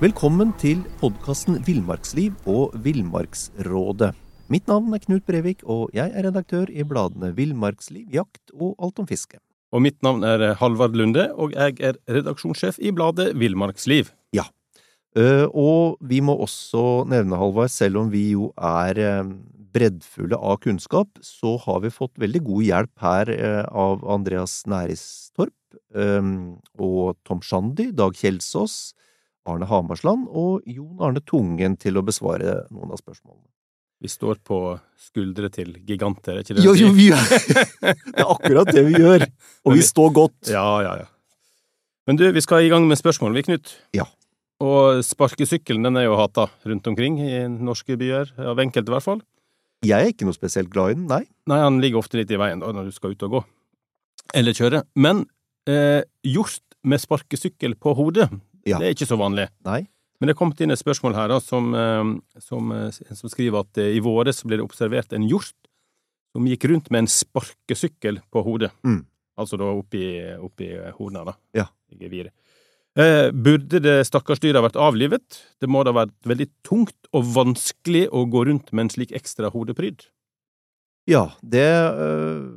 Velkommen til podkasten Villmarksliv og Villmarksrådet. Mitt navn er Knut Brevik, og jeg er redaktør i bladene Villmarksliv, Jakt og Alt om fiske. Og mitt navn er Halvard Lunde, og jeg er redaksjonssjef i bladet Villmarksliv. Ja. Eh, og vi må også nevne, Halvard, selv om vi jo er eh, breddfulle av kunnskap, så har vi fått veldig god hjelp her eh, av Andreas Næristorp og Tom Shandy, Dag Kjelsås, Arne Hamarsland og Jon Arne Tungen til å besvare noen av spørsmålene. Vi står på skuldre til giganter, er ikke det Jo, jo, vi er Det er akkurat det vi gjør. Og vi står godt. Ja, ja, ja. Men du, vi skal i gang med spørsmål, vi, Knut. Ja. Og sparkesykkelen den er jo hata rundt omkring i norske byer, av enkelte i hvert fall. Jeg er ikke noe spesielt glad i den, nei. Nei, han ligger ofte litt i veien da, når du skal ut og gå. Eller kjøre. Men eh, hjort med sparkesykkel på hodet, Ja. det er ikke så vanlig. Nei. Men det er kommet inn et spørsmål her da, som, eh, som, eh, som skriver at i i så ble det observert en hjort som gikk rundt med en sparkesykkel på hodet. Mm. Altså da oppi, oppi horna, da. Ja. I geviret. Eh, burde det stakkars dyret ha vært avlivet? Det må da ha vært veldig tungt og vanskelig å gå rundt med en slik ekstra hodepryd? Ja, det øh,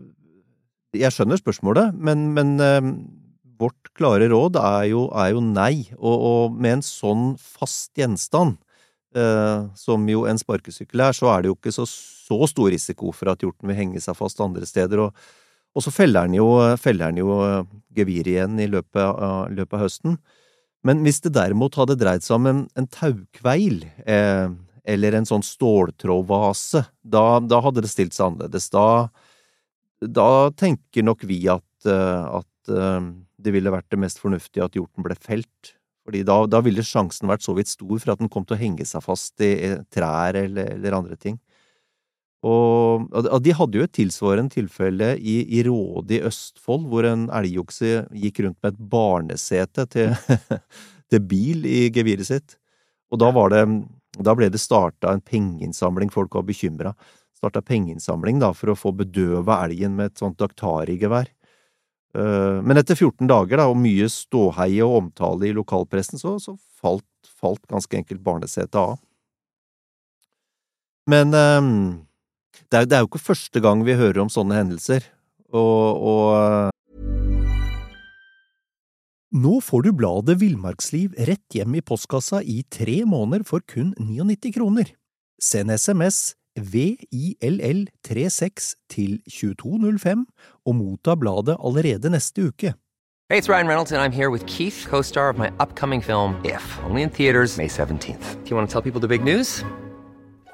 Jeg skjønner spørsmålet, men, men øh, vårt klare råd er jo, er jo nei. Og, og med en sånn fast gjenstand, eh, som jo en sparkesykkel er, så er det jo ikke så, så stor risiko for at hjorten vil henge seg fast andre steder. Og, og så feller den jo, jo øh, geviret igjen i løpet av, løpet av høsten. Men hvis det derimot hadde dreid seg om en, en taukveil, eh, eller en sånn ståltrådvase, da, da hadde det stilt seg annerledes. Da, da tenker nok vi at, eh, at eh, det ville vært det mest fornuftige at hjorten ble felt. Fordi da, da ville sjansen vært så vidt stor for at den kom til å henge seg fast i trær eller, eller andre ting. Og, og de hadde jo et tilsvarende tilfelle i, i Råde i Østfold, hvor en elgokse gikk rundt med et barnesete til, til bil i geviret sitt. Og da det Da ble det starta en pengeinnsamling, folk var bekymra. Starta pengeinnsamling da for å få bedøva elgen med et sånt Daktari-gevær. Eh, Men etter 14 dager da, og mye ståhei og omtale i lokalpressen, så, så falt, falt ganske enkelt barnesetet av. Men um, det er, det er jo ikke første gang vi hører om sånne hendelser, og, og Nå får du bladet Villmarksliv rett hjem i postkassa i tre måneder for kun 99 kroner. Send SMS VILL36 til 2205 og motta bladet allerede neste uke. Hey, it's Ryan Reynolds, and I'm here with Keith, co star of my upcoming film, If, only in theaters, May 17th. Do you want to tell people the big news?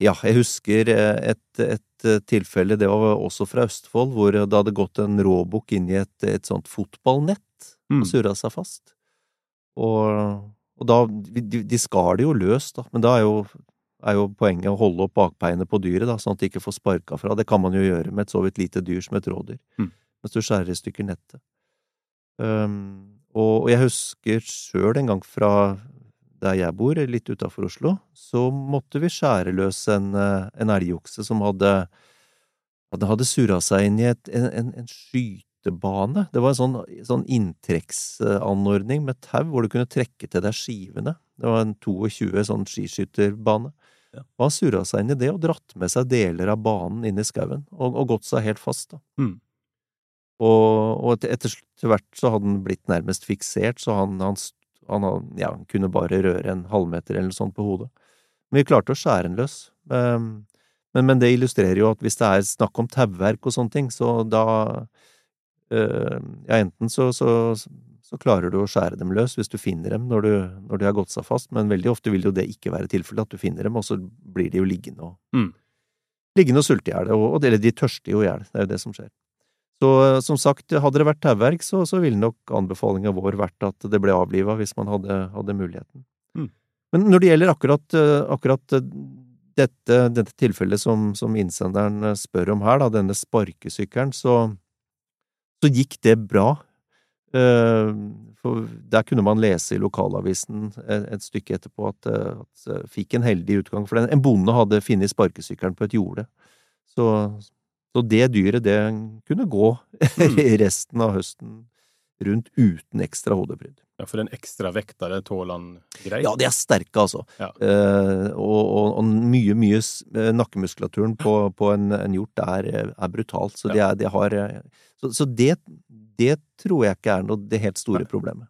Ja, jeg husker eh, et, et eh, tilfelle, det var også fra Østfold, hvor det hadde gått en råbukk inn i et, et sånt fotballnett Mm. og surra seg fast. Og, og da De, de skar det jo løs, da, men da er jo, er jo poenget å holde opp bakbeinet på dyret, da, sånn at det ikke får sparka fra. Det kan man jo gjøre med et så vidt lite dyr som et rådyr, Mm. mens du skjærer i stykker nettet. Um, og, og jeg husker sjøl en gang fra der jeg bor, litt utafor Oslo, så måtte vi skjære løs en, eh, en elgokse som hadde hadde, hadde surra seg inn i et, en, en, en skytebane. Det var en sånn, sånn inntrekksanordning med tau hvor du kunne trekke til deg skivene. Det var en 22 sånn skiskytterbane. Ja. Og han surra seg inn i det og dratt med seg deler av banen inn i skauen, og, og gått seg helt fast, da. Mm. Og, og etter, etter hvert så hadde han blitt nærmest fiksert, så han, han, han, ja, kunne bare røre en halvmeter eller noe sånt på hodet. Men vi klarte å skjære den løs. Um, men, men det illustrerer jo at hvis det er snakk om tauverk og sånne ting, så da øh, Ja, enten så, så, så klarer du å skjære dem løs hvis du finner dem når, du, når de har gått seg fast, men veldig ofte vil jo det ikke være tilfellet, at du finner dem, og så blir de jo liggende og Mm. Liggende og sulte i hjel, og, og- eller de tørster jo i hjel, det er jo det som skjer. Så som sagt, hadde det vært tauverk, så, så ville nok anbefalinga vår vært at det ble avliva hvis man hadde, hadde muligheten. Mm. Men når det gjelder akkurat, eh, akkurat eh, dette, dette tilfellet som, som innsenderen eh, spør om her, da, denne sparkesykkelen, så, så gikk det bra. Eh, for der kunne man lese i lokalavisen et, stykke etterpå at, det at fikk en heldig utgang, for en bonde hadde funnet sparkesykkelen på et jorde. Så, så det dyret, det kunne gå resten av høsten rundt uten ekstra hodepryd. Ja, For den ekstra vekta, det tåler han greit? Ja, de er sterke, altså. Ja. Eh, og, og, og mye, mye eh, Nakkemuskulaturen på, på en, en hjort er, er brutalt. Så, de er, de har, eh, så, så det, det tror jeg ikke er noe det helt store Nei. problemet.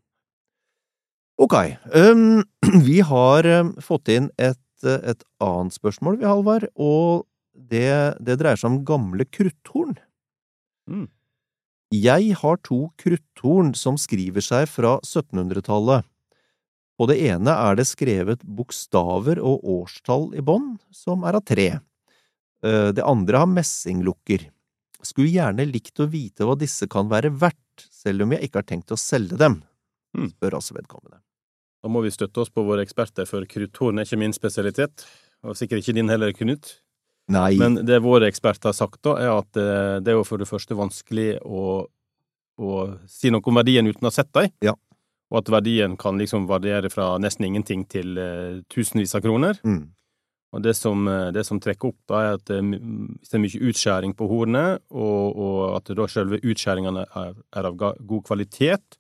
Ok. Um, vi har fått inn et, eh, et annet spørsmål, vi, Halvard, og det, det dreier seg om gamle krutthorn. Mm. Jeg har to krutthorn som skriver seg fra 1700-tallet. På det ene er det skrevet bokstaver og årstall i bånn, som er av tre. Eh, Det andre har messinglukker. Skulle gjerne likt å vite hva disse kan være verdt, selv om jeg ikke har tenkt å selge dem, Mm. spør altså vedkommende. Da må vi støtte oss på våre eksperter, for krutthorn er ikke min spesialitet. Og sikkert ikke din heller, Knut. Nei, Men det våre eksperter har sagt, da, er at eh, det er jo for det første vanskelig å, å si noe om verdien uten å ha sett dem. Ja. Og at verdien kan liksom variere fra nesten ingenting til uh, tusenvis av kroner. mm, Og det som, eh, det som trekker opp, da, er at hvis det er mye utskjæring på hornet, og, og at da selve utskjæringene er, er av god kvalitet,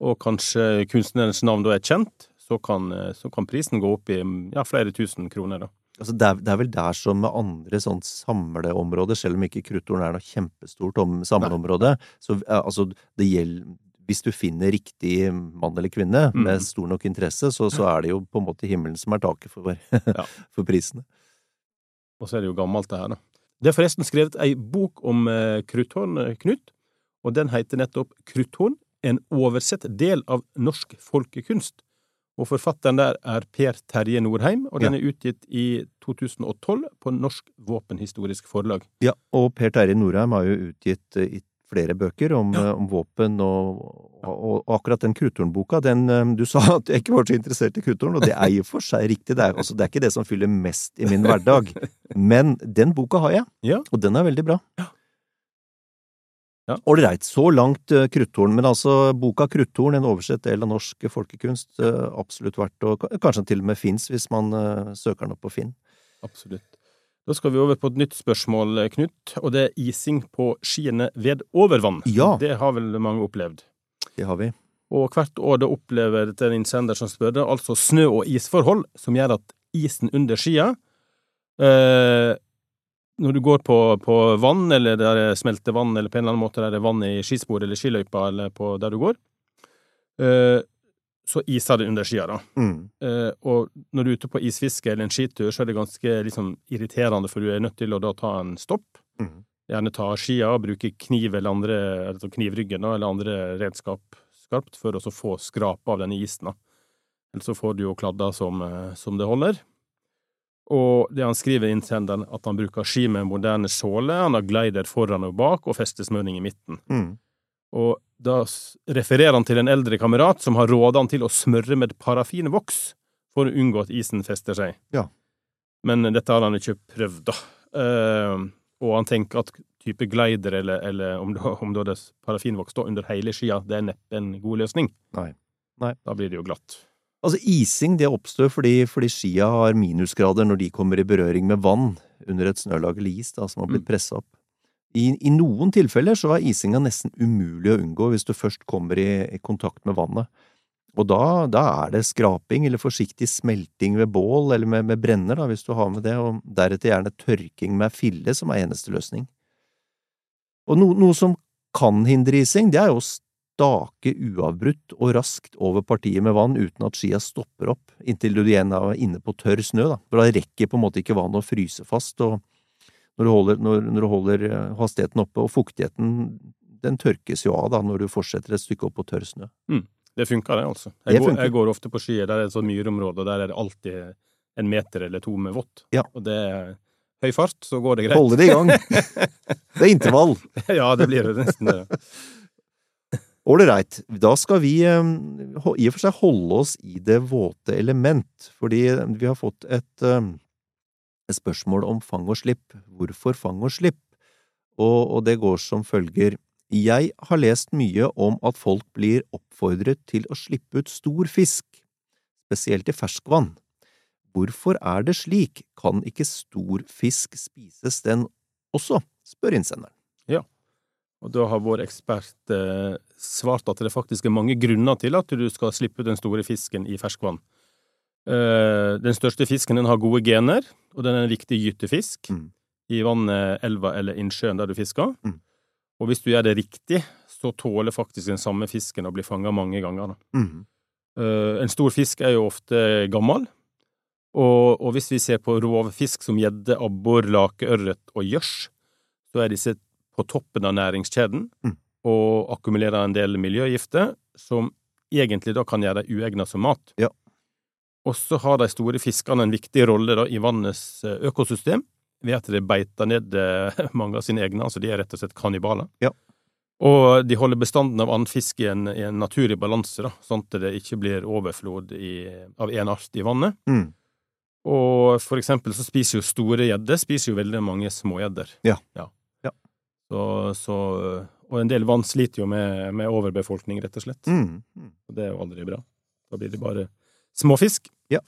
og kanskje kunstnerens navn da er kjent, så kan, så kan prisen gå opp i ja, flere tusen kroner, da. Altså det, er, det er vel der som med andre sånn samleområder, selv om ikke Kruttorn er noe kjempestort om samleområde, så eh, altså det gjelder hvis du finner riktig mann eller kvinne Mm. med stor nok interesse, så, så er det jo på en måte himmelen som er taket for, Ja. for prisene. Og så er det jo gammelt, det her, da. Det er forresten skrevet ei bok om eh, krutthorn, eh, Knut, og den heter nettopp Krutthorn, en oversett del av norsk folkekunst. Og forfatteren der er Per Terje Norheim, og den er utgitt i 2012 på Norsk Våpenhistorisk Forlag. Ja, og Per Terje Norheim har jo utgitt eh, flere bøker om, Ja. eh, om våpen, og, og, og akkurat den krutthornboka, den eh, Du sa at jeg ikke var så interessert i Kruttorn, og det er og for seg riktig. Det er, altså, det er ikke det som fyller mest i min hverdag, men den boka har jeg, Ja. og den er veldig bra. Ja. Ja. Ålreit, så langt uh, krutthorn, men altså boka Krutthorn, en oversett del av norsk folkekunst, uh, absolutt verdt å Kanskje den til og med fins hvis man uh, søker den opp på Finn. Absolutt. Da skal vi over på et nytt spørsmål, eh, Knut, og det er ising på skiene ved overvann. Ja. Det har vel mange opplevd. Det har vi. Og hvert år det opplever dette en innsender som spør, det, altså snø- og isforhold som gjør at isen under skia eh, Når du går på, på vann, eller der det smelter vann, eller på en eller annen måte der det er vann i skisporet eller skiløypa, eller på der du går, eh, så iser det under skia, da. Mm. Eh, og når du er ute på isfiske eller en skitur, så er det ganske liksom, irriterende, for du er nødt til å da ta en stopp. Mm. Gjerne ta skia og bruke kniv eller andre, altså knivryggen da, eller andre redskap skarpt for å så få skrapa av denne isen. da. Eller så får du jo kladder som, eh, som det holder. Og det han skriver innsenderen, at han bruker ski med moderne såle, han har glider foran og bak og festesmøring i midten. Mm. Og da refererer han til en eldre kamerat som har rådet han til å smøre med parafinvoks for å unngå at isen fester seg. Ja. Men dette har han ikke prøvd, da. Uh, og han tenker at type glider, eller, eller om, da, om da det parafinvoks da under hele skia, det er neppe en god løsning. Nei. Nei. Da blir det jo glatt. Altså, ising det oppstår fordi, fordi skia har minusgrader når de kommer i berøring med vann under et snølag eller is da, som har blitt Mm. pressa opp. I, I noen tilfeller så er isinga nesten umulig å unngå hvis du først kommer i, i kontakt med vannet. Og da, da er det skraping eller forsiktig smelting ved bål eller med, med brenner, da, hvis du har med det, og deretter gjerne tørking med fille som er eneste løsning. Og no, noe som kan hindre ising, det er jo stake uavbrutt og raskt over partiet med vann uten at skia stopper opp, inntil du igjen er inne på tørr snø, da. For da rekker på en måte ikke vannet å fryse fast, og når du holder, når, når du holder eh, hastigheten oppe, og fuktigheten, den tørkes jo av da, når du fortsetter et stykke opp på tørr snø. Det funker, det, altså. Det Jeg, går, jeg går ofte på skier der det er det sånt myrområde, og der er det alltid en meter eller to med vått. Ja. Og det er høy fart, så går det greit. Holde det i gang! Det er intervall! ja, det blir det nesten det. Ålreit, da skal vi eh, i og for seg holde oss i det våte element, fordi vi har fått et, eh, et spørsmål om fang og slipp. Hvorfor fang og slipp? Og, og det går som følger. Jeg har lest mye om at folk blir oppfordret til å slippe ut stor fisk, spesielt i ferskvann. Hvorfor er det slik, kan ikke stor fisk spises den også, spør innsenderen. Og da har vår ekspert eh, svart at det faktisk er mange grunner til at du skal slippe den store fisken i ferskvann. Eh, den største fisken den har gode gener, og den er en viktig gytefisk Mm. i vannet, elva eller innsjøen der du fisker. Mm. Og hvis du gjør det riktig, så tåler faktisk den samme fisken å bli fanga mange ganger. Mhm. Eh, en stor fisk er jo ofte gammel, og, og hvis vi ser på rovfisk som gjedde, abbor, lake, ørret og gjørs, så er disse på toppen av næringskjeden Mm. og akkumulerer en del miljøgifter som egentlig da kan gjøre dem uegnet som mat. Ja. Og så har de store fiskene en viktig rolle da i vannets eh, økosystem ved at de beiter ned eh, mange av sine egne, altså de er rett og slett kannibaler. Ja. Og de holder bestanden av andfisk i en, i en naturlig balanse, da, sånn at det ikke blir overflod i, av en art i vannet. Mm. Og for eksempel så spiser jo store gjedder spiser jo veldig mange smågjedder. Ja. ja. Så, så, og en del vann sliter jo med, med overbefolkning, rett og slett. Mm. Mm. Og det er jo aldri bra. Da blir det bare småfisk. Ja.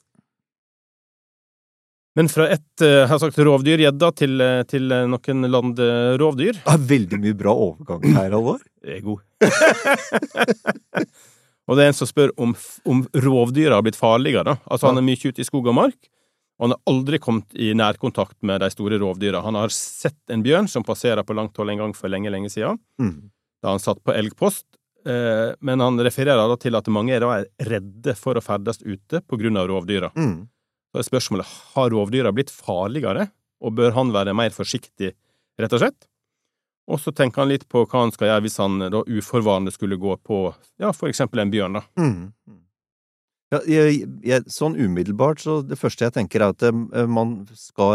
Men fra ett eh, jeg har sagt rovdyr, gjedda, til, eh, til eh, noen landrovdyr. Det er veldig mye bra overgang her, Halvor. er god. og det er en som spør om, om rovdyra har blitt farligere. Altså Han er mye ute i skog og mark, og han har aldri kommet i nærkontakt med de store rovdyra. Han har sett en bjørn som passerer på langt hold en gang for lenge, lenge siden, Mm. da han satt på elgpost. Eh, men han refererer da til at mange er, da redde for å ferdes ute på grunn av rovdyra. Mm. Så er spørsmålet har rovdyra blitt farligere, og bør han være mer forsiktig, rett og slett? Og så tenker han litt på hva han skal gjøre hvis han da uforvarende skulle gå på ja, for eksempel en bjørn, da. Mm. Ja, jeg, jeg, sånn umiddelbart, så det første jeg tenker er at eh, man skal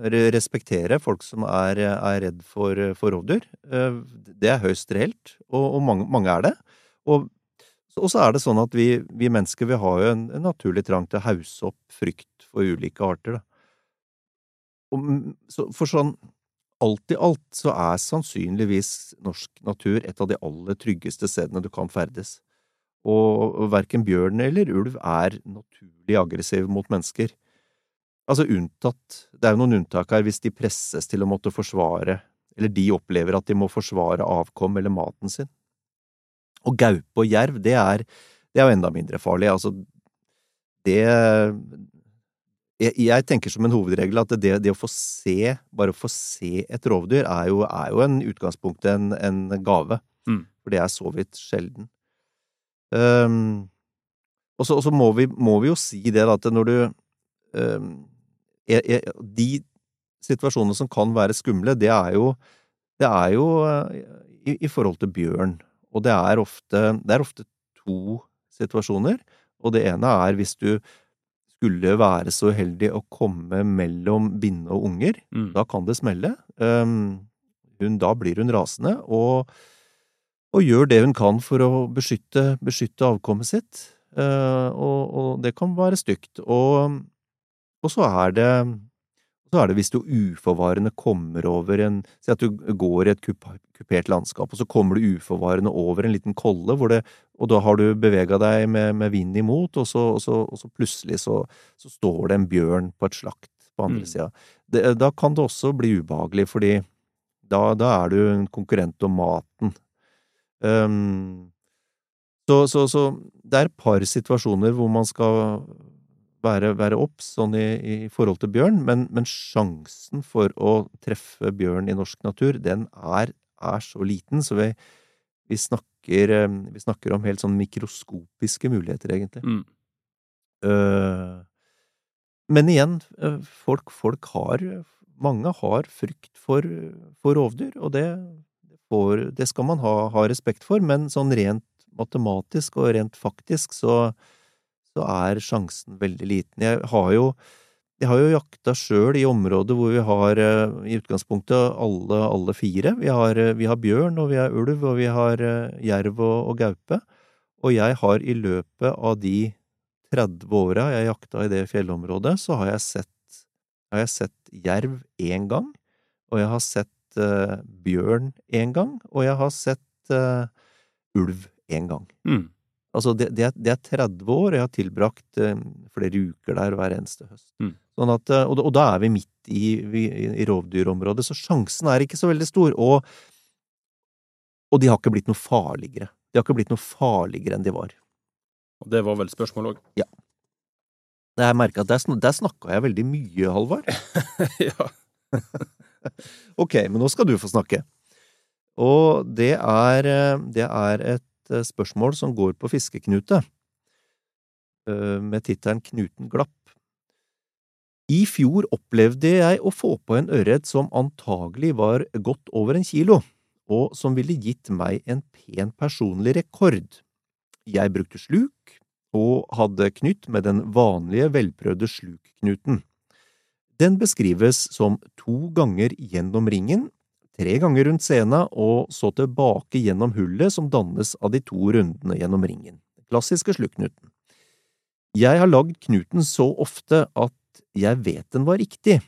eh, respektere folk som er, er redd for, for rovdyr. Eh, Det er høyst reelt, og, og mange, mange er det. Og, og så er det sånn at vi, vi mennesker vi har jo en, en naturlig trang til å hausse opp frykt for ulike arter. Da. Og, mm, så, for sånn alt i alt så er sannsynligvis norsk natur et av de aller tryggeste stedene du kan ferdes og verken bjørn eller ulv er naturlig aggressiv mot mennesker. Altså unntatt, det er jo noen unntak her hvis de presses til å måtte forsvare, eller de opplever at de må forsvare avkom eller maten sin. Og gaupe og jerv, det er, det er jo enda mindre farlig, altså det jeg, jeg tenker som en hovedregel at det, det å få se, bare å få se et rovdyr, er jo, er jo en utgangspunkt en, en gave, Mm. for det er så vidt sjelden. Um, og så må, vi, må vi jo si det, da, at når du um, er, er, De situasjonene som kan være skumle, det er jo, det er jo uh, i, i forhold til bjørn. Og det er, ofte, det er ofte to situasjoner. Og det ene er hvis du skulle være så uheldig å komme mellom binne og unger. Mm. Da kan det smelle. Um, hun, da blir hun rasende, og, og gjør det hun kan for å beskytte, beskytte avkommet sitt. Uh, og, og det kan være stygt. Og, og så er det så er det hvis du uforvarende kommer over en Si at du går i et kupert landskap, og så kommer du uforvarende over en liten kolle, hvor det, og da har du bevega deg med, med vind imot, og så, og så, så plutselig så, så står det en bjørn på et slakt på andre Mm. sida. Da kan det også bli ubehagelig, fordi da, da er du en konkurrent om maten. Um, så, så, så det er et par situasjoner hvor man skal være, være obs sånn i, i forhold til bjørn, men, men sjansen for å treffe bjørn i norsk natur, den er, er så liten, så vi, vi, snakker, eh, vi snakker om helt sånn mikroskopiske muligheter, egentlig. Mm. Uh, men igjen, eh, folk, folk har Mange har frykt for, for rovdyr, og det, får, det skal man ha, ha respekt for, men sånn rent matematisk og rent faktisk så, så er sjansen veldig liten. Jeg har jo, jeg har jo jakta sjøl i områder hvor vi har eh, i utgangspunktet alle, alle fire. Vi har, eh, vi har bjørn, og vi har ulv, og vi har eh, jerv og, og gaupe. Og jeg har i løpet av de 30 åra jeg jakta i det fjellområdet, så har jeg sett har jeg sett jerv én gang, og jeg har sett eh, bjørn én gang, og jeg har sett uh, ulv én gang. Mm. Altså, det, det, er, det er 30 år, og jeg har tilbrakt uh, flere uker der hver eneste høst. Mm. Sånn at, og, og da er vi midt i, vi, i rovdyrområdet, så sjansen er ikke så veldig stor. Og, og de har ikke blitt noe farligere. De har ikke blitt noe farligere enn de var. Og det var vel spørsmålet òg. Jeg merker at der, der snakka jeg veldig mye, Halvard. ja. Ok, men nå skal du få snakke. Og det er, eh, det er et eh, spørsmål som går på fiskeknute, eh, med tittelen Knuten glapp. I fjor opplevde jeg å få på en ørret som antagelig var godt over en kilo, og som ville gitt meg en pen personlig rekord. Jeg brukte sluk, og hadde knytt med den vanlige, velprøvde slukknuten. Den beskrives som to ganger gjennom ringen, tre ganger rundt sena og så tilbake gjennom hullet som dannes av de to rundene gjennom ringen. Den klassiske slukknuten. Jeg har lagd knuten så ofte at jeg vet den var riktig.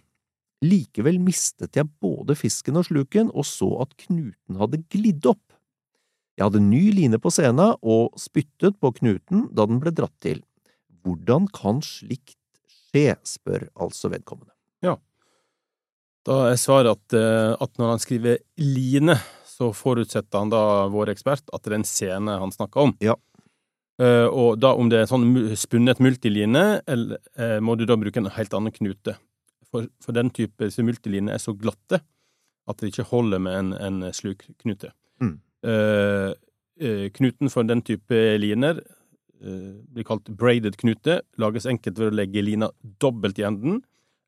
Likevel mistet jeg både fisken og sluken og så at knuten hadde glidd opp. Jeg hadde ny line på sena og spyttet på knuten da den ble dratt til. Hvordan kan slikt skje, spør altså vedkommende. Da er svaret at, eh, at når han skriver line, så forutsetter han da, vår ekspert, at det er en scene han snakker om. Ja. Eh, og da om det er sånn spunnet multiline, eller eh, må du da bruke en helt annen knute. For, for den type multiline er så glatte at det ikke holder med en, en slukknute. Mm. Uh, knuten for den type liner uh, blir kalt braided knute, lages enkelt ved å legge lina dobbelt i enden,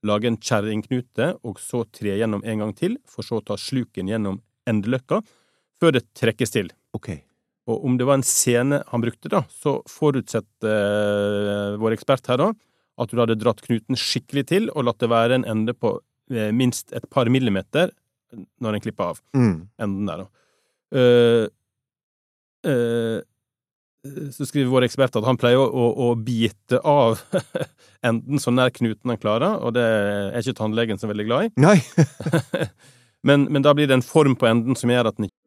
lage en kjerringknute, og så tre gjennom en gang til, for så å ta sluken gjennom endeløkka, før det trekkes til. Ok. Og om det var en scene han brukte, da, så forutsetter eh, vår ekspert her da, at du hadde dratt knuten skikkelig til, og latt det være en ende på eh, minst et par millimeter når en klipper av Mm. enden der, da. Uh, eh, så skriver vår ekspert at han pleier å, å, å bite av enden så nær knuten han klarer, og det er ikke tannlegen så veldig glad i. Nei. Men, men da blir det en form på enden som gjør at den ikke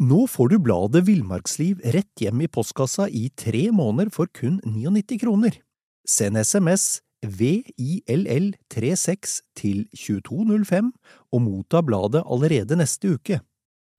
Nå får du bladet Villmarksliv rett hjem i postkassa i tre måneder for kun 99 kroner. Send SMS VILL36 til 2205 og motta bladet allerede neste uke.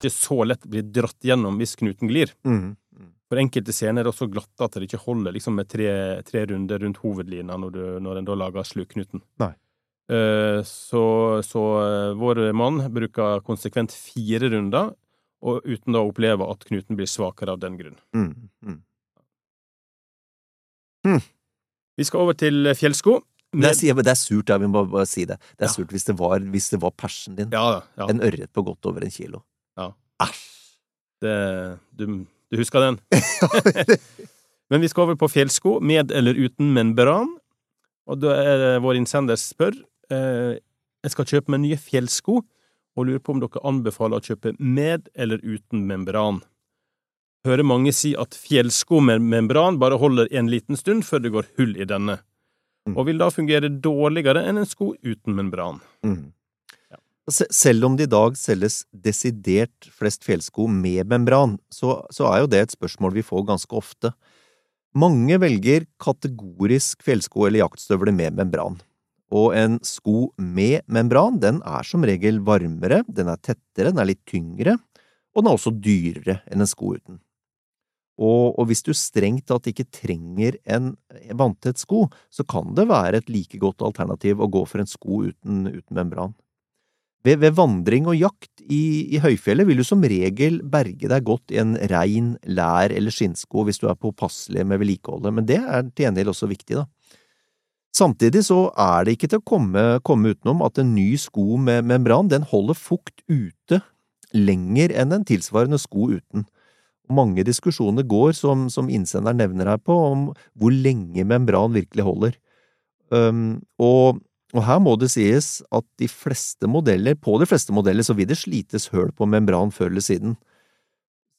Ikke så lett blir dratt gjennom hvis knuten glir. Mm. For enkelte scener er det også glatte at det ikke holder liksom med tre, tre runder rundt hovedlina når, du, når en da lager slukknuten. Nei. Eh, så, så eh, vår mann bruker konsekvent fire runder, og uten da å oppleve at knuten blir svakere av den grunn. Mm. Mm. Vi skal over til fjellsko. Det, er, det er surt, ja, vi må bare si det. Det er Ja. surt hvis det var, hvis det var persen din. Ja, ja. En ørret på godt over en kilo. Æsj! Du, du husker den? Men vi skal over på fjellsko, med eller uten membran. Og da er det vår innsender spør eh, Jeg skal kjøpe meg nye fjellsko, og lurer på om dere anbefaler å kjøpe med eller uten membran. Hører mange si at fjellsko med membran bare holder en liten stund før det går hull i denne, Mm. og vil da fungere dårligere enn en sko uten membran. Mm. Se- Selv om det i dag selges desidert flest fjellsko med membran, så, så er jo det et spørsmål vi får ganske ofte. Mange velger kategorisk fjellsko eller jaktstøvler med membran. Og en sko med membran, den er som regel varmere, den er tettere, den er litt tyngre, og den er også dyrere enn en sko uten. Og, og hvis du strengt tatt ikke trenger en vanntett sko, så kan det være et like godt alternativ å gå for en sko uten, uten membran. Ved, ved vandring og jakt i, i høyfjellet vil du som regel berge deg godt i en rein lær- eller skinnsko hvis du er påpasselig med vedlikeholdet, men det er til gjengjeld også viktig, da. Samtidig så er det ikke til å komme, komme utenom at en ny sko med membran den holder fukt ute lenger enn en tilsvarende sko uten. Mange diskusjoner går, som, som innsender nevner her på, om hvor lenge membran virkelig holder. Um, og, og, her må det sies at de fleste modeller, på de fleste modeller så vil det slites høl på membran før eller siden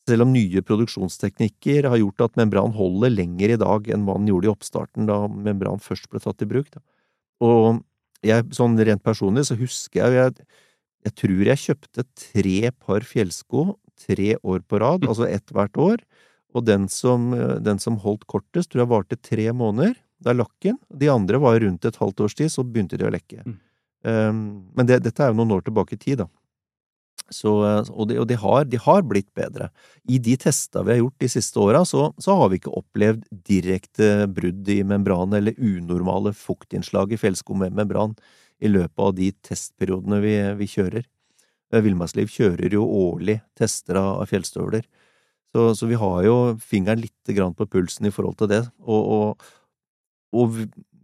selv om nye produksjonsteknikker har gjort at membran holder lenger i dag enn man gjorde i oppstarten, da membran først ble tatt i bruk. Da. Og jeg, sånn rent personlig så husker jeg, jeg jeg tror jeg kjøpte tre par fjellsko tre år på rad, altså ett hvert år, og den som, den som holdt kortest, tror jeg varte tre måneder. Det er lakken. De andre var rundt et halvt års tid, så begynte de å lekke. Mm. Um, men det, dette er jo noen år tilbake i tid, da. Så, og, de, og de, har, de, har, blitt bedre. I de testa vi har gjort de siste åra, så, så, har vi ikke opplevd direkte brudd i membran eller unormale fuktinnslag i fjellsko med membran i løpet av de testperiodene vi, vi kjører. Eh, Villmarksliv kjører jo årlig tester av, fjellstøvler, så, så, vi har jo fingeren lite grann på pulsen i forhold til det. Og, og, og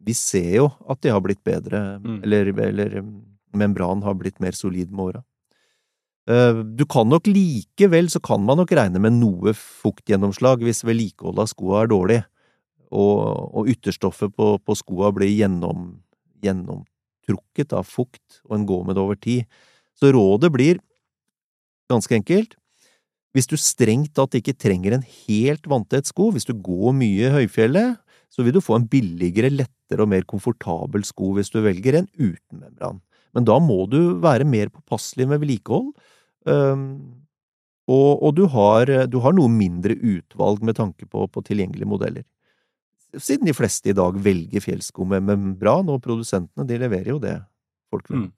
vi ser jo at de har blitt bedre, mm. eller, eller membranen har blitt mer solid med åra. Eh, du kan nok likevel, så kan man nok regne med noe fuktgjennomslag hvis vedlikeholdet av skoa er dårlig, og, og ytterstoffet på, på skoa blir gjennom, gjennomtrukket av fukt, og en går med det over tid. Så rådet blir ganske enkelt. Hvis du strengt tatt ikke trenger en helt vanntett sko, hvis du går mye i høyfjellet, så vil du få en billigere, lettere og mer komfortabel sko hvis du velger en uten membran. Men da må du være mer påpasselig med vedlikehold, og du, har, du, har, noe mindre utvalg med tanke på, på, tilgjengelige modeller. Siden de fleste i dag velger fjellsko med membran, og produsentene de leverer jo det folk vil. Mm.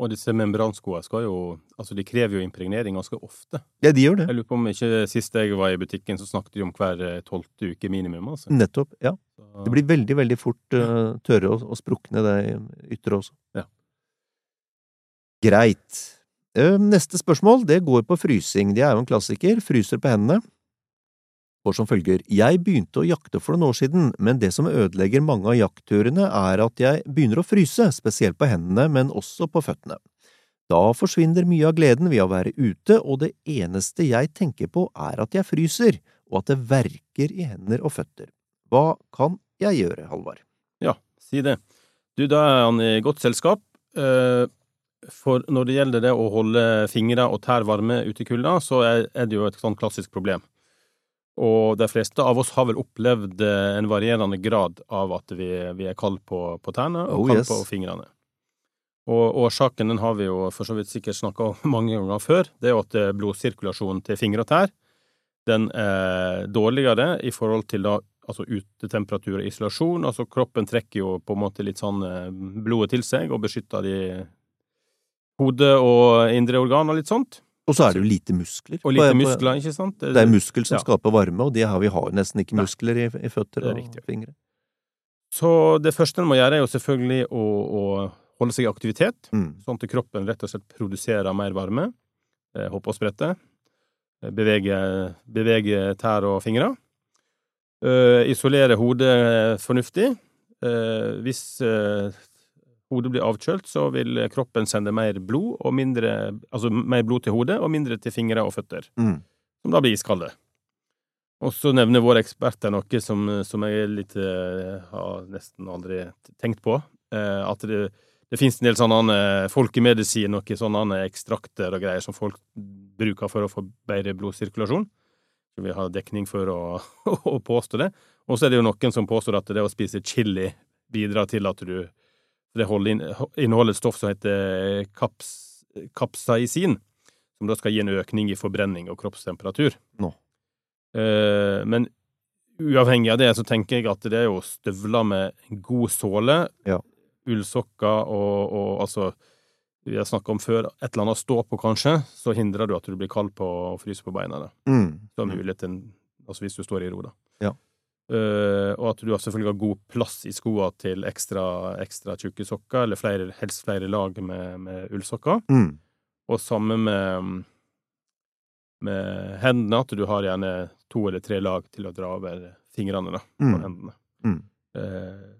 Og disse membranskoene skal jo Altså, de krever jo impregnering ganske ofte. Ja, de gjør det. Jeg lurer på om ikke sist jeg var i butikken, så snakket de om hver eh, tolvte uke minimum, altså. Nettopp, ja. Det blir veldig, veldig fort uh, tørre og, og sprukne, det ytre også. Ja. Greit. Neste spørsmål det går på frysing. Det er jo en klassiker. Fryser på hendene. Går som følger. Jeg begynte å jakte for noen år siden, men det som ødelegger mange av jaktturene, er at jeg begynner å fryse, spesielt på hendene, men også på føttene. Da forsvinner mye av gleden ved å være ute, og det eneste jeg tenker på er at jeg fryser, og at det verker i hender og føtter. Hva kan jeg gjøre, Halvard? Ja, si det. Du, da er han i godt selskap. Uh for når det gjelder det å holde fingre og tær varme ute i kulda, så er, det jo et sånn klassisk problem. Og de fleste av oss har vel opplevd eh, en varierende grad av at vi, vi er kald på, på tærne og oh, kalde yes. på fingrene. Og årsaken den har vi jo for så vidt sikkert snakka om mange ganger før. Det er jo at eh, blodsirkulasjonen til fingre og tær den er dårligere i forhold til da altså utetemperatur og isolasjon. Altså kroppen trekker jo på en måte litt sånn eh, blodet til seg og beskytter de hodet og indre organer og litt sånt. Og så er det jo lite muskler. Og lite muskler, ikke sant? Det er muskel som ja. skaper varme, og det har, vi har nesten ikke muskler i, i føtter og riktig. fingre. Så det første en må gjøre, er jo selvfølgelig å, å holde seg i aktivitet, mm. sånn at kroppen rett og slett produserer mer varme. Eh, hoppe og sprette. Eh, bevege, bevege tær og fingre. Uh, isolere hodet fornuftig. Uh, hvis uh, hodet blir avkjølt, så vil kroppen sende mer blod, mindre, altså mer blod til hodet og mindre til fingre og føtter, mm. som da blir iskalde. Og så nevner våre eksperter noe som, som jeg litt, uh, har nesten aldri tenkt på. Uh, at det, det finnes en del sånne folkemedisin, noen sånne ekstrakter og greier som folk bruker for å få bedre blodsirkulasjon. Så vi har dekning for å, å påstå det. Og så er det jo noen som påstår at det å spise chili bidrar til at du det inneholder et stoff som heter kaps, kapsaisin, som da skal gi en økning i forbrenning og kroppstemperatur. No. Eh, men uavhengig av det, så tenker jeg at det er jo støvler med god såle, ja. ullsokker og, og, altså Vi har snakka om før et eller annet å stå på, kanskje, så hindrer du at du blir kald på og fryser på beina. Da. Mm. Så har muligheten Altså hvis du står i ro, da. Ja. Eh, og at du selvfølgelig har god plass i skoa til ekstra, ekstra tjukke sokker, eller flere, helst flere lag med, med ullsokker. Mm. Og samme med, med hendene, at du har gjerne to eller tre lag til å dra over fingrene da, på Mm. hendene. Mm. Uh,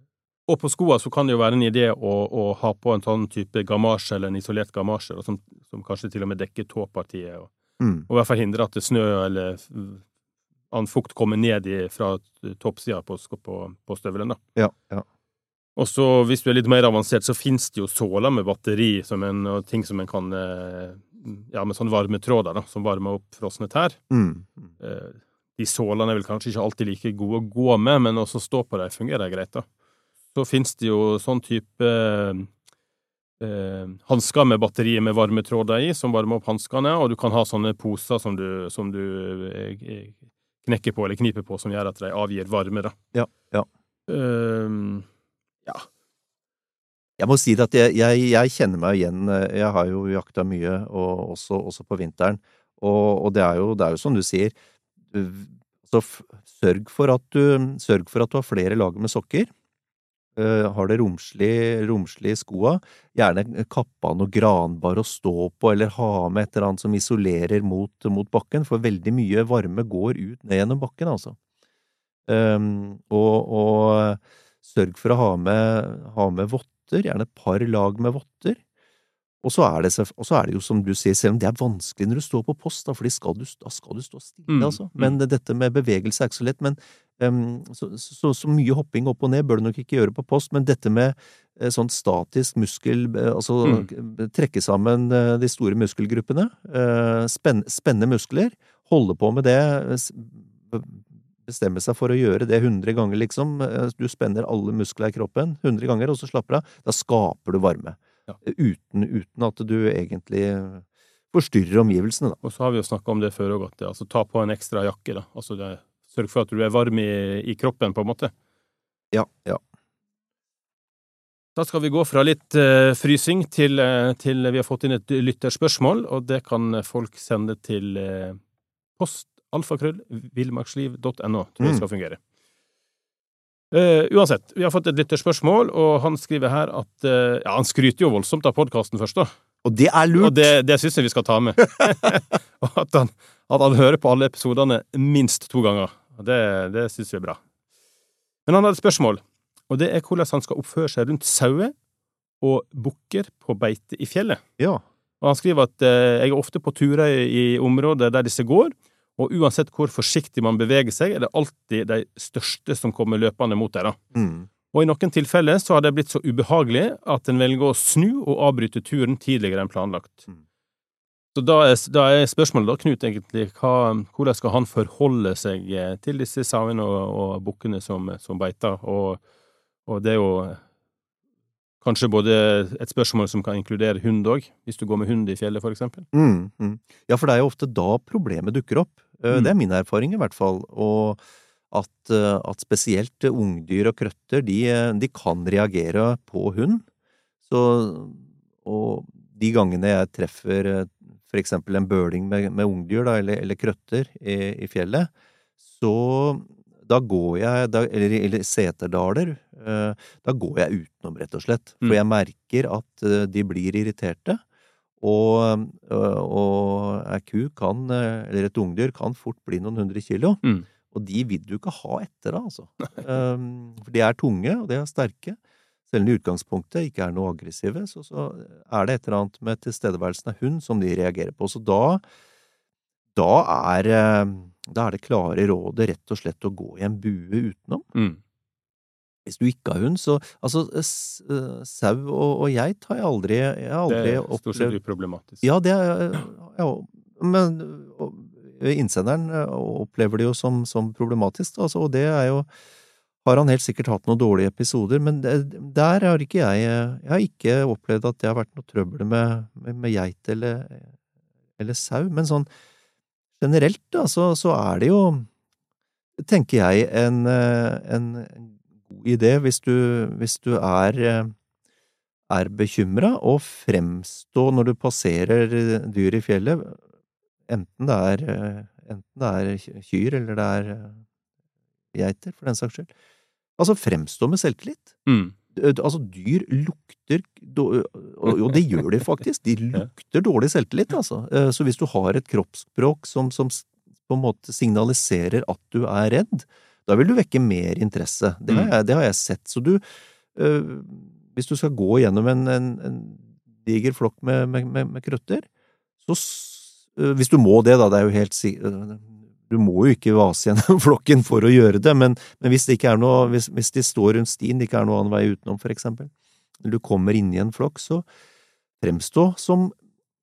og på skoa så kan det jo være en idé å, å ha på en sånn type gamasje, eller en isolert gamasje, som, som kanskje til og med dekker tåpartiet, og, Mm. og i hvert fall hindre at det snø eller annen fukt kommer ned i, fra toppsida på, på, på støvelen. da. Ja, ja. Og så, hvis du er litt mer avansert, så finnes det jo såler med batteri som en, og ting som en kan eh, Ja, med sånne varmetråder, da, som varmer opp frosne tær. Mm. Eh, De sålene er vel kanskje ikke alltid like gode å gå med, men også stå på dem fungerer greit, da. Så finnes det jo sånn type eh, hansker med batteri med varmetråder i, som varmer opp hanskene, og du kan ha sånne poser som du, som du eh, knekker på eller kniper på, som gjør at de avgir varme, da. Ja, ja. Ehm, Jeg må si det at jeg, jeg, jeg kjenner meg igjen. Jeg har jo jakta mye, og også, også på vinteren. Og, og det, er jo, det er jo som du sier, så f- sørg for du, sørg for at du har flere lag med sokker. Eh, har det romslig, romslig i skoa. Gjerne kappa noe granbar å stå på, eller ha med et eller annet som isolerer mot, mot bakken, for veldig mye varme går ut ned gjennom bakken, altså. Um, og, og sørg for å ha med, ha med votter, gjerne et par lag med votter. Og så, er det, og så er det jo som du sier, selv om det er vanskelig når du står på post, da, skal du, da skal du stå stille, Mm, altså. Men dette med bevegelse er ikke så lett. Men så, så, så mye hopping opp og ned bør du nok ikke gjøre på post, men dette med eh, sånn statisk muskel, eh, altså Mm. trekke sammen eh, de store muskelgruppene, eh, spenne muskler, holde på med det, eh, bestemme seg for å gjøre det 100 ganger, liksom. Eh, Du spenner alle muskler i kroppen 100 ganger, og så slapper av. Da skaper du varme. Ja. Uten, uten at du egentlig forstyrrer omgivelsene, da. Og så har vi jo snakka om det før òg, at altså, ta på en ekstra jakke. da. Altså, det, Sørg for at du er varm i, i kroppen, på en måte. Ja, ja. Da skal vi gå fra litt uh, frysing til, uh, til vi har fått inn et lytterspørsmål, og det kan folk sende til uh, post alfakrøll villmarksliv.no, tror jeg Mm. skal fungere. Uh, uansett, vi har fått et lytterspørsmål, og han skriver her at eh, Ja, han skryter jo voldsomt av podkasten først, da. Og det er lurt! Og det, det syns jeg vi skal ta med. og at han, at han hører på alle episodene minst to ganger. Og Det, det syns vi er bra. Men han har et spørsmål, og det er hvordan han skal oppføre seg rundt sauer og bukker på beite i fjellet. Ja. Og han skriver at eh, jeg er ofte på turer i, områder der disse går, og uansett hvor forsiktig man beveger seg, er det alltid de største som kommer løpende mot deg. Mm. Og i noen tilfeller så har det blitt så ubehagelig at en velger å snu og avbryte turen tidligere enn planlagt. Mm. Så da er, da er spørsmålet da, Knut, egentlig, hva, hvordan skal han forholde seg eh, til disse sauene og, og bukkene som, som beiter? Og, og det er jo kanskje både et spørsmål som kan inkludere hund òg, hvis du går med hund i fjellet, for eksempel. Mm, mm. Ja, for det er jo ofte da problemet dukker opp. Eh, Mm. Det er min erfaring, i hvert fall. Og at, eh, at spesielt ungdyr og krøtter, de, de kan reagere på hund. Så, og de gangene jeg treffer eh, for eksempel en bøling med, med ungdyr, da, eller, eller krøtter i, i fjellet, så da går jeg, da, eller, eller seterdaler, eh, da går jeg utenom, rett og slett. For Mm. jeg merker at eh, de blir irriterte. Og, øh, og ei ku kan, eller et ungdyr kan fort bli noen hundre kilo. Mm. Og de vil du ikke ha etter deg, altså. Um, for de er tunge, og de er sterke. Selv om de i utgangspunktet ikke er noe aggressive, så, så er det et eller annet med tilstedeværelsen av hund som de reagerer på. Så da, da er, øh, da er det klare rådet rett og slett å gå i en bue utenom. Mm. Hvis du ikke har hund, så Altså, øh, sau og, og geit har jeg aldri, jeg har Det aldri er stort sett uproblematisk. ja, det er ja, Men og, innsenderen eh, opplever det jo som, som problematisk, altså, og det er jo har han helt sikkert hatt noen dårlige episoder, men der har ikke jeg Jeg har ikke opplevd at det har vært noe trøbbel med, med, med geit eller, eller sau, men sånn generelt, da, så, så er det jo, tenker jeg, en, en god idé hvis du, hvis du er er bekymra, og fremstå når du passerer dyr i fjellet, enten det er, enten det er kyr eller det er geiter, for den saks skyld. Altså, fremstå med selvtillit. Mm. Altså, dyr lukter Og det gjør de faktisk. De lukter dårlig selvtillit, altså. Så hvis du har et kroppsspråk som, som på en måte signaliserer at du er redd, da vil du vekke mer interesse. Det har Mm. jeg, det har jeg sett. Så du Hvis du skal gå gjennom en, en, en diger flokk med, med, med, med krøtter, så Hvis du må det, da. Det er jo helt Du må jo ikke vase gjennom flokken for å gjøre det, men, men hvis det ikke er noe hvis, hvis de står rundt stien, det ikke er noen annen vei utenom, for eksempel, eller du kommer inn i en flokk, så fremstå som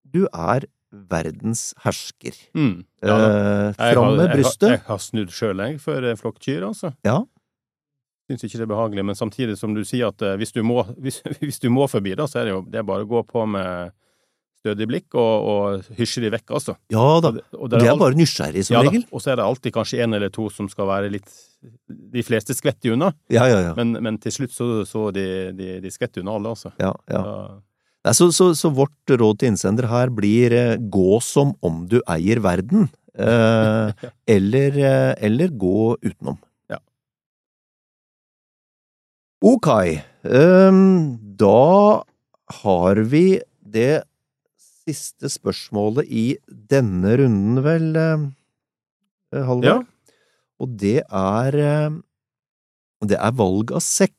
du er verdens hersker. Mm. Ja, eh, fram har- med brystet. har- jeg har snudd sjøl, jeg, for en flokk altså. Ja. Syns ikke det er behagelig, men samtidig som du sier at eh, hvis du må, hvis, hvis du må forbi, da, så er det jo det er bare å gå på med stødig blikk og, og hysjer de vekk, altså. Ja da. Og det, og er alt- bare nysgjerrig, som ja, da. regel. Og så er det alltid kanskje en eller to som skal være litt De fleste skvetter unna, Ja, ja, ja. men, men til slutt så, så de, de, de skvetter unna alle, altså. ja, ja. Ja. Nei, så, så, så vårt råd til innsender her blir eh, gå som om du eier verden, eh, eller, eh, eller gå utenom. Ja. Ok, ehm, da har vi det siste spørsmålet i denne runden, vel, Halvor? Ja. Og det er eh, Det er valg av sekk.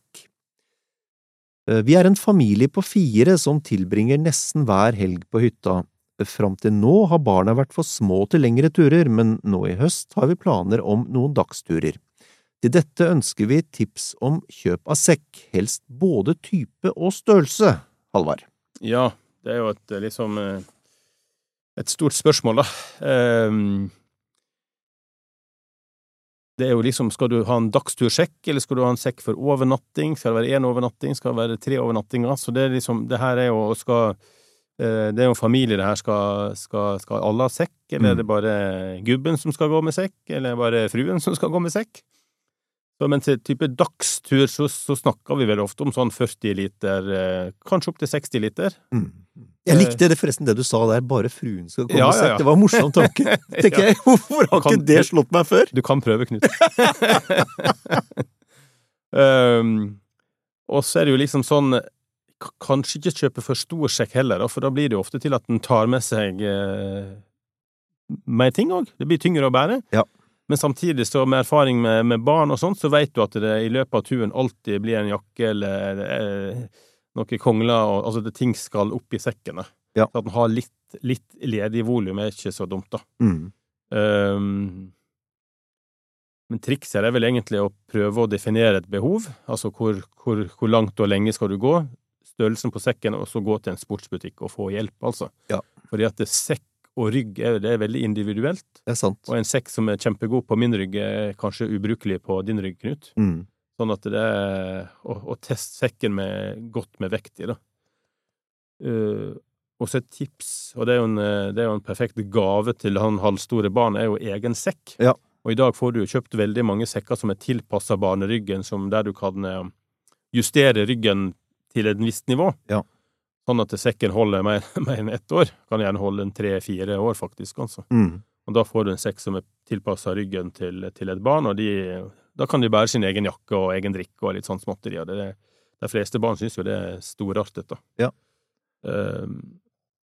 Eh, Vi er en familie på fire som tilbringer nesten hver helg på hytta. Fram til nå har barna vært for små til lengre turer, men nå i høst har vi planer om noen dagsturer. Til dette ønsker vi tips om kjøp av sekk, helst både type og størrelse, Halvard. Ja, det er jo et eh, liksom eh, et stort spørsmål, da. Ehm, det er jo liksom, skal du ha en dagstursjekk, eller skal du ha en sekk for overnatting? Skal det være én overnatting? Skal det være tre overnattinger? Så det er liksom, det her er jo skal eh, Det er jo en familie, det her. Skal, skal, skal alle ha sekk, eller Mm. er det bare gubben som skal gå med sekk, eller er det bare fruen som skal gå med sekk? Så, men til type dagstur så, så snakker vi vel ofte om sånn 40 liter, kanskje opp til 60 liter. Jeg likte det forresten det du sa der, bare fruen skal komme Ja, og ja, ja. Det var en morsom tanke. Tenker jeg, Hvorfor har Kan- ikke det slått meg før? Du kan prøve, Knut. um, og så er det jo liksom sånn Kanskje ikke kjøpe for stor sjekk heller, for da blir det jo ofte til at den tar med seg eh, mer ting òg. Det blir tyngre å bære. Ja. Men samtidig, så med erfaring med, med barn og sånt, så vet du at det i løpet av turen alltid blir en jakke eller eh, noe kongler, og, altså det ting skal opp i sekkene. Ja. Så at den har litt, litt ledig volum er ikke så dumt, da. Mm. Um, men trikset er vel egentlig å prøve å definere et behov, altså hvor, hvor, hvor langt og lenge skal du gå, størrelsen på sekken, og så gå til en sportsbutikk og få hjelp, altså. Ja. Fordi at sekk og rygg er, det er veldig individuelt, Det er sant. og en sekk som er kjempegod på min rygg, er kanskje ubrukelig på din rygg, Knut. Mm. Sånn at det er å, å teste sekken med, godt med vekt i, da. Uh, og så et tips, og det er, jo en, eh, det er jo en perfekt gave til han halvstore barn, er jo egen sekk. Ja. Og i dag får du jo kjøpt veldig mange sekker som er tilpassa barneryggen, som der du kan eh, justere ryggen til et visst nivå. Ja. Sånn at sekken holder mer, mer enn ett år. Kan gjerne holde en tre-fire år, faktisk, altså. Mm. Og da får du en sekk som er tilpassa ryggen til, til et barn, og de, da kan de bære sin egen jakke og egen drikke og litt sånn småtterier. Det, de fleste barn syns jo det er storartet, da. Ja. Um,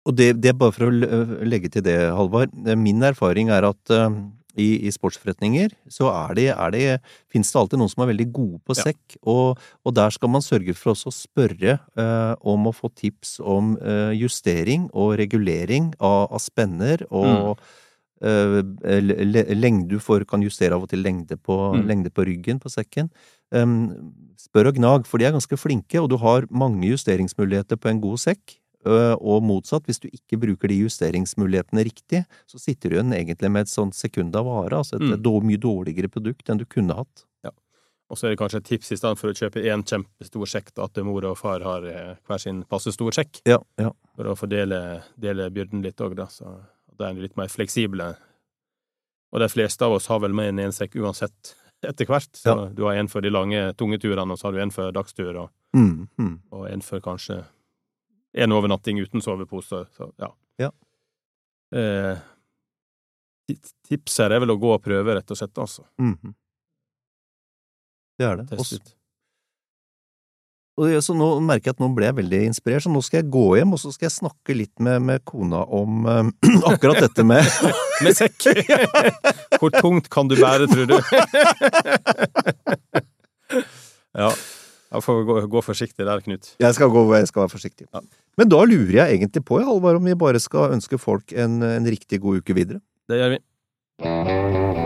Og det, det er bare for å legge til det, Halvard. Min erfaring er at eh, i, i sportsforretninger så er det, er det, finnes det alltid noen som er veldig gode på Ja. sekk, og, og der skal man sørge for også å spørre uh, om å få tips om uh, justering og regulering av, av spenner og le- lengde du får, kan justere av og til lengde på, Mm. lengde på ryggen på sekken. Um, spør og gnag, for de er ganske flinke, og du har mange justeringsmuligheter på en god sekk. Og motsatt, hvis du ikke bruker de justeringsmulighetene riktig, så sitter du igjen egentlig med et sånt sekund av vare, altså et, Mm. mye dårligere produkt enn du kunne hatt. og så er det kanskje et tips i stedet for å kjøpe én kjempestor sekk, da, at mor og far har eh, hver sin passe stor sekk, Ja, ja. for å fordele dele byrden litt òg, da. Så da er litt mer fleksible. Og de fleste av oss har vel med en ensekk uansett, etter hvert. Så Ja. du har en for de lange, tunge turene, og så har du en for dagstur, og Mm, mm. og en for kanskje en overnatting uten sovepose. Så ja. Ja. Eh, tipset er vel å gå og prøve, rett og slett, altså. Mm. Det er det. Test ut. Og så nå merker jeg at nå ble jeg veldig inspirert, så nå skal jeg gå hjem og så skal jeg snakke litt med, med kona om eh, akkurat dette med Med sekk! Hvor tungt kan du bære, tror du? ja. Jeg får gå, gå forsiktig der, Knut. Jeg skal, gå, jeg skal være forsiktig. Men da lurer jeg egentlig på, Halvard, om vi bare skal ønske folk en, en riktig god uke videre. Det gjør vi.